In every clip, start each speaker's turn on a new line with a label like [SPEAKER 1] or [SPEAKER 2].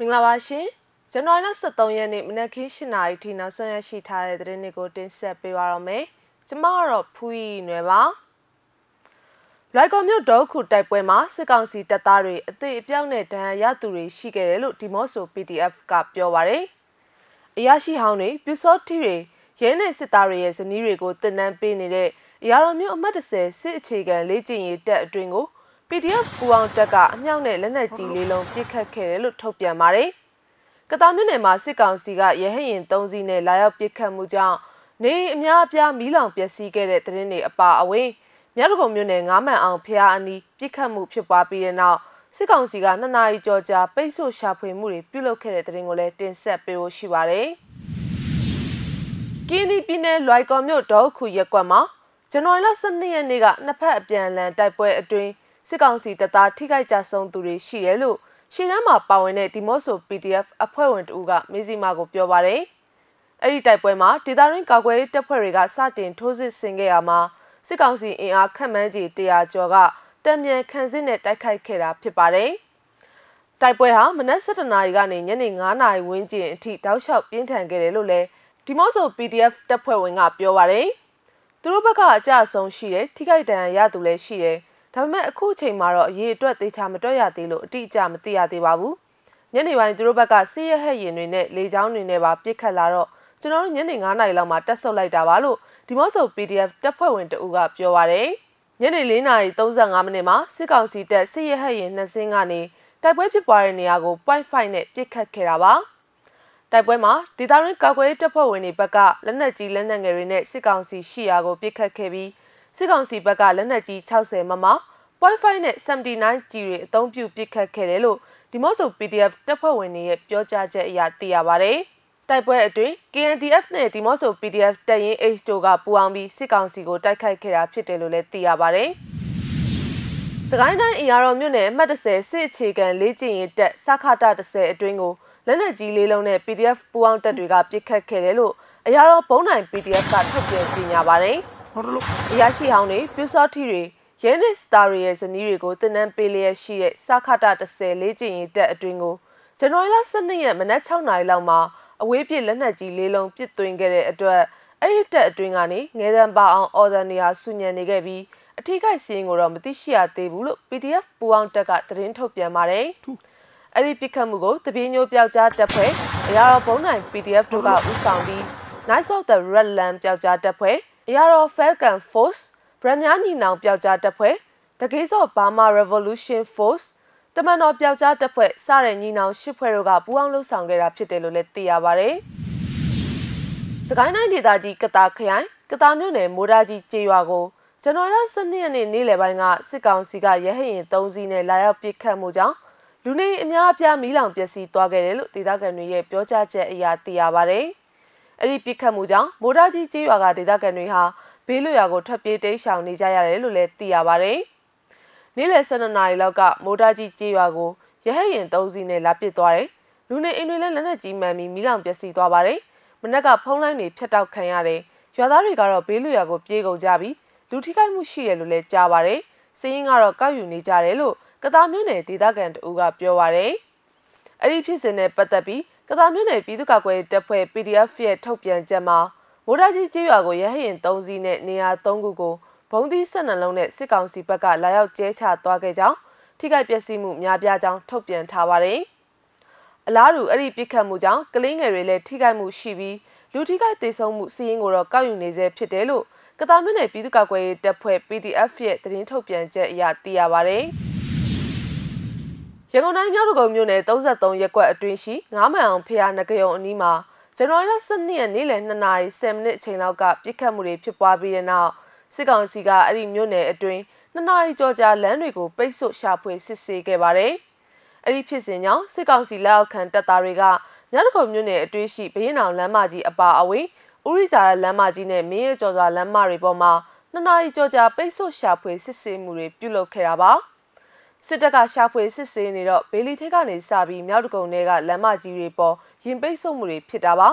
[SPEAKER 1] မင်္ဂလာပါရှင်ဇန်နဝါရီလ23ရက်နေ့မနက်ခင်း7:00နာရီထိနောက်ဆုံးရရှိထားတဲ့သတင်းတွေကိုတင်ဆက်ပေးပါရမယ်ကျွန်မကတော့ဖူးရီနွယ်ပါလွိုက်ကော်မြို့ဒေါခုတိုက်ပွဲမှာစစ်ကောင်စီတပ်သားတွေအသေးအပြောက်နဲ့ဒဏ်ရာရသူတွေရှိခဲ့တယ်လို့ဒီမော့ဆို PDF ကပြောပါတယ်အရာရှိဟောင်းတွေပြူစောတီတွေရဲနဲ့စစ်သားတွေရဲ့ဇနီးတွေကိုတင်နန်းပေးနေတဲ့အရာတော်မျိုးအမှတ်30စစ်အခြေခံလေ့ကျင့်ရေးတပ်အတွင်းကို PDF ပူအောင်တက်ကအမြောက်နဲ့လက်နက်ကြီးလေးလုံးပစ်ခတ်ခဲ့တယ်လို့ထုတ်ပြန်ပါတယ်။ကတားမြို့နယ်မှာစစ်ကောင်စီကရဟရင်၃စီးနဲ့လာရောက်ပစ်ခတ်မှုကြောင့်နေအများအပြားမီးလောင်ပျက်စီးခဲ့တဲ့တရင်တွေအပါအဝင်မြတ်တကုံမြို့နယ်ငားမှန်အောင်ဖျားအနီးပစ်ခတ်မှုဖြစ်ပွားပြီးတဲ့နောက်စစ်ကောင်စီကနှစ်နာရီကျော်ကြာပိတ်ဆို့ရှာဖွေမှုတွေပြုလုပ်ခဲ့တဲ့တရင်ကိုလည်းတင်ဆက်ပေးဖို့ရှိပါတယ်။ကင်းဒီပြည်နယ်လွိုင်ကော်မြို့ဒေါခုရက်ကွက်မှာဇန်နဝါရီလ12ရက်နေ့ကနှစ်ဖက်အပြန်အလှန်တိုက်ပွဲအတွင်း စစ်ကောင်စီတပ်သားထိခိုက်ကြဆုံးသူတွေရှိတယ်လို့ရှင်းတန်းမှာပါဝင်တဲ့ဒီမော့ဆို PDF အဖွဲ့ဝင်တဦးကမေးစီမာကိုပြောပါတယ်။အဲ့ဒီတိုက်ပွဲမှာဒေသရင်းကာကွယ်ရေးတပ်ဖွဲ့တွေကစတင်ထိုးစစ်ဆင်ခဲ့ရမှာစစ်ကောင်စီအင်အားခန့်မှန်းကြီး100ကျော်ကတံမြန်ခံစစ်နဲ့တိုက်ခိုက်ခဲ့တာဖြစ်ပါတယ်။တိုက်ပွဲဟာမနက်7:00နာရီကနေညနေ9:00နာရီဝန်းကျင်အထိတောက်လျှောက်ပြင်းထန်ခဲ့တယ်လို့လည်းဒီမော့ဆို PDF တပ်ဖွဲ့ဝင်ကပြောပါတယ်။သူတို့ဘက်ကအကြအဆုံးရှိတယ်ထိခိုက်ဒဏ်ရာရသူလည်းရှိတယ် ဒါပေမဲ့အခုချိန်မှာတော့အရေးအတွက်သေချာမတွက်ရသေးလို့အတိအကျမသိရသေးပါဘူးညနေပိုင်းသူတို့ဘက်ကစီးရဟက်ရင်တွေနဲ့လေချောင်းတွေနဲ့ပါပြစ်ခတ်လာတော့ကျွန်တော်တို့ညနေ9:00နာရီလောက်မှာတက်ဆုပ်လိုက်တာပါလို့ဒီမော့ဆို PDF တပ်ဖွဲ့ဝင်တဦးကပြောပါတယ်ညနေ4:35မိနစ်မှာစစ်ကောင်စီတပ်စစ်ရဟက်ရင်နှစ်စင်းကနေတိုက်ပွဲဖြစ်ပွားတဲ့နေရာကို point 5နဲ့ပြစ်ခတ်ခဲ့တာပါတိုက်ပွဲမှာဒေသရင်းကောက်ွယ်တပ်ဖွဲ့ဝင်တွေဘက်ကလက်နက်ကြီးလက်နက်ငယ်တွေနဲ့စစ်ကောင်စီရှိရာကိုပစ်ခတ်ခဲ့ပြီး စစ်ကောင်စီဘက်ကလက်နက်ကြီး60မမ .5 နဲ့79ကြီးတွေအသုံးပြုပစ်ခတ်ခဲ့တယ်လို့ဒီမော့ဆို PDF တပ်ဖွဲ့ဝင်တွေရဲ့ပြောကြားချက်အရသိရပါဗျ။တိုက်ပွဲအတွင်း KNDF နဲ့ဒီမော့ဆို PDF တပ်ရင်း H တို့ကပူးပေါင်းပြီးစစ်ကောင်စီကိုတိုက်ခိုက်ခဲ့တာဖြစ်တယ်လို့လည်းသိရပါဗျ။စကိုင်းတိုင်းအင်အားတော်မြို့နယ်အမှတ်30စစ်အခြေခံလေးကျင်ရေးတပ်စခတာ30အတွင်းကိုလက်နက်ကြီးလေးလုံးနဲ့ PDF ပူးပေါင်းတပ်တွေကပစ်ခတ်ခဲ့တယ်လို့အရာတော်ဘုံနိုင် PDF ကထုတ်ပြန်ကြေညာပါတယ်။ဟုတ်တယ်လို့ အရာရှိဟောင်းတွေပြူစောထီတွေရဲနစ်စတာတွေရဲ့ဇနီးတွေကိုတင်နန်းပေးလျက်ရှိတဲ့စခတာ30လေးကျင်ရင်တက်အတွင်းကိုဇန်နဝါရီလ12ရက်မနက်6နာရီလောက်မှာအဝေးပြစ်လက်နက်ကြီးလေးလုံးပစ်သွင်းခဲ့တဲ့အတွက်အဲ့ဒီတက်အတွင်းကနေငဲတန်းပါအောင်အော်ဒန်နေဟာစုညံနေခဲ့ပြီးအထီးကိုက်စီးရင်ကိုတော့မသိရှိရသေးဘူးလို့ PDF ပူအောင်တက်ကသတင်းထုတ်ပြန်ပါတယ်။အဲ့ဒီပြစ်ခတ်မှုကိုတပင်းညိုပျောက်ကြားတပ်ဖွဲ့အရာတော်ဘုံနိုင် PDF တို့ကဥဆောင်ပြီး Nice of the Red Lamp ပျောက်ကြားတပ်ဖွဲ့ အရာတော် Falcon Force ဗရမများညီနောင်ပျောက်ကြားတပ်ဖွဲ့ The Gates of Burma Revolution Force တမန်တော်ပျောက်ကြားတပ်ဖွဲ့စတဲ့ညီနောင်ရှစ်ဖွဲ့တို့ကပူးပေါင်းလှုပ်ဆောင်ခဲ့တာဖြစ်တယ်လို့လည်းသိရပါဗျ။စကိုင်းတိုင်းဒေသကြီးကတာခရိုင်ကတာမြို့နယ်မိုးဒါကြီးကျေးရွာကိုဇန်နဝါရီလ12ရက်နေ့နေ့လယ်ပိုင်းကစစ်ကောင်စီကရဟရင်3စီးနဲ့လာရောက်ပစ်ခတ်မှုကြောင့်လူနေအများအပြားမီးလောင်ပျက်စီးသွားခဲ့တယ်လို့ဒေသခံတွေရဲ့ပြောကြားချက်အရသိရပါဗျ။ အဲ့ဒီပြစ်ခတ်မှုကြောင့်မိုးတာကြီးကျေးရွာကဒေသခံတွေဟာဘေးလွရာကိုထွက်ပြေးတိမ်းရှောင်နေကြရတယ်လို့လည်းသိရပါဗျ။နေ့လယ်12နာရီလောက်ကမိုးတာကြီးကျေးရွာကိုရဟတ်ရင်၃စီးနဲ့လာပစ်သွားတယ်။လူနေအိမ်တွေလည်းလက်နက်ကြီးမှန်ပြီးမိလောင်ပျက်စီးသွားပါတယ်။မနက်ကဖုံးလိုင်းတွေဖျက်တောက်ခံရတယ်။ရွာသားတွေကတော့ဘေးလွရာကိုပြေးကုန်ကြပြီးလူထိခိုက်မှုရှိတယ်လို့လည်းကြားပါတယ်။စင်းရင်ကတော့ကောက်ယူနေကြတယ်လို့ကတားမြို့နယ်ဒေသခံတအူးကပြောပါတယ်။အဲ့ဒီဖြစ်စဉ်နဲ့ပတ်သက်ပြီး ကသာမြို့နယ်ပြည်သူ့ကာကွယ်တပ်ဖွဲ့ PDF ရဲ့ထုတ်ပြန်ချက်မှာမိုးဒါကြီးကျေးရွာကိုရဟရင်၃စီးနဲ့နေရာ၃ခုကိုဘုံသီး၁၂လုံးနဲ့စစ်ကောင်စီဘက်ကလာရောက်ကျဲချသွားခဲ့ကြောင်းထိခိုက်ပျက်စီးမှုများပြားကြောင်းထုတ်ပြန်ထားပါတယ်။အလားတူအဲ့ဒီပြစ်ခတ်မှုကြောင့်ကလေးငယ်တွေလည်းထိခိုက်မှုရှိပြီးလူထိခိုက်ဒေဆုံးမှုစီးရင်ကိုတော့ကောက်ယူနေဆဲဖြစ်တယ်လို့ကသာမြို့နယ်ပြည်သူ့ကာကွယ်ရေးတပ်ဖွဲ့ PDF ရဲ့သတင်းထုတ်ပြန်ချက်အရသိရပါတယ်။ ရန်ကုန်တိုင်းမြောက်ဒဂုံမြို့နယ်33ရပ်ကွက်အတွင်းရှိ9မှန်အောင်ဖျားနဂယုံအနီးမှာဇန်နဝါရီလ12ရက်နေ့လယ်2နာရီ10မိနစ်အချိန်လောက်ကပြစ်ခတ်မှုတွေဖြစ်ပွားပြီးတဲ့နောက်စစ်ကောင်စီကအဲ့ဒီမြို့နယ်အတွင်း2နာရီကျော်ကြာလမ်းတွေကိုပိတ်ဆို့ရှာဖွေစစ်ဆေးခဲ့ပါတယ်။အဲ့ဒီဖြစ်စဉ်ကြောင့်စစ်ကောင်စီလက်အောက်ခံတပ်သားတွေကမြောက်ဒဂုံမြို့နယ်အတွင်းရှိဘရင်အောင်လမ်းမကြီးအပါအဝင်ဥရိဇာရလမ်းမကြီးနဲ့မင်းရကျော်စွာလမ်းမတွေပေါ်မှာ2နာရီကျော်ကြာပိတ်ဆို့ရှာဖွေစစ်ဆေးမှုတွေပြုလုပ်ခဲ့တာပါ။ စစ်တပ်ကရှာဖွေစစ်ဆေးနေတော့ဘေလီထိတ်ကနေစပြီးမြောက်တကုံတွေကလမ်းမကြီးတွေပေါ်ရင်ပိတ်ဆို့မှုတွေဖြစ်တာပါ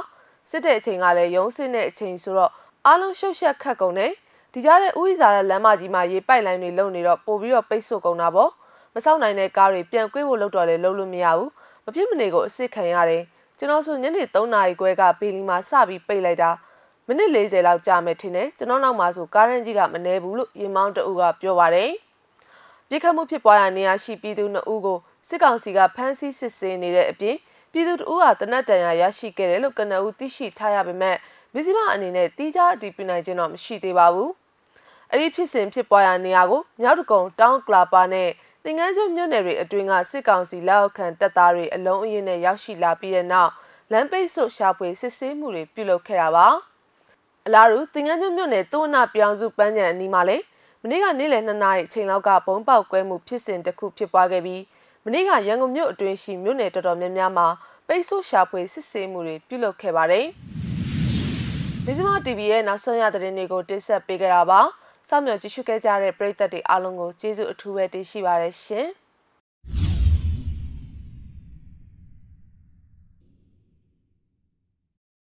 [SPEAKER 1] စစ်တဲ့အချိန်ကလည်းရုံးစစ်တဲ့အချိန်ဆိုတော့အားလုံးရှုပ်ရှက်ခတ်ကုန်တယ်ဒီကြားတဲ့ဥိစာတဲ့လမ်းမကြီးမှာရေပိုက်လိုင်းတွေလုံနေတော့ပို့ပြီးတော့ပိတ်ဆို့ကုန်တာပေါ့မဆောက်နိုင်တဲ့ကားတွေပြန်ကွေးဖို့လုပ်တော့လေလုံလို့မရဘူးမဖြစ်မနေကိုအစ်စ်ခံရတယ်ကျွန်တော်ဆိုညနေ3နာရီခွဲကဘေလီမှာစပြီးပိတ်လိုက်တာမိနစ်40လောက်ကြာမယ်ထင်တယ်ကျွန်တော်နောက်မှာဆိုကားရန်ကြီးကမနေဘူးလို့ရင်မောင်းတအူကပြောပါတယ် ပြစ်ခတ်မှုဖြစ်ပွားရာနေရာရှိပြည်သူ2ဦးကိုစစ်ကောင်စီကဖမ်းဆီးစစ်ဆေးနေတဲ့အပြင်ပြည်သူတအူးဟာတနတ်တန်ရာရရှိခဲ့တယ်လို့ကနအူသိရှိထားရပေမဲ့မစ္စည်းမအနေနဲ့တီးခြားအတည်ပြုနိုင်ခြင်းတော့မရှိသေးပါဘူး။အဲ့ဒီဖြစ်စဉ်ဖြစ်ပွားရာနေရာကိုမြောက်တကုံတောင်းကလာပါနဲ့သင်္ကန်းကျွန်းမြို့နယ်တွေအတွင်းကစစ်ကောင်စီလက်အောက်ခံတပ်သားတွေအလုံးအင်းနဲ့ရောက်ရှိလာပြီးတဲ့နောက်လမ်းပိတ်ဆို့ရှာဖွေစစ်ဆေးမှုတွေပြုလုပ်ခဲ့တာပါ။အလားတူသင်္ကန်းကျွန်းမြို့နယ်တိုးနာပြောင်စုပန်းချံအနီးမှာလည်းမ နေ့ကနေ့လယ်2နာရီအချိန်လောက်ကဘုံပေါက်ကွဲမှုဖြစ်စဉ်တစ်ခုဖြစ်ပွားခဲ့ပြီးမနေ့ကရန်ကုန်မြို့အတွင်းရှိမြို့နယ်တော်တော်များများမှာပိတ်ဆို့ရှာဖွေစစ်ဆေးမှုတွေပြုလုပ်ခဲ့ပါတယ်။မဇ္ဈိမ TV ရဲ့နောက်ဆုံးရသတင်းတွေကိုတင်ဆက်ပေးကြတာပါ။စောင့်မျှော်ကြည့်ရှုခဲ့ကြတဲ့ပရိသတ်တွေအားလုံးကိုကျေးဇူးအထူးပဲတင်ရှိပါရရှင်။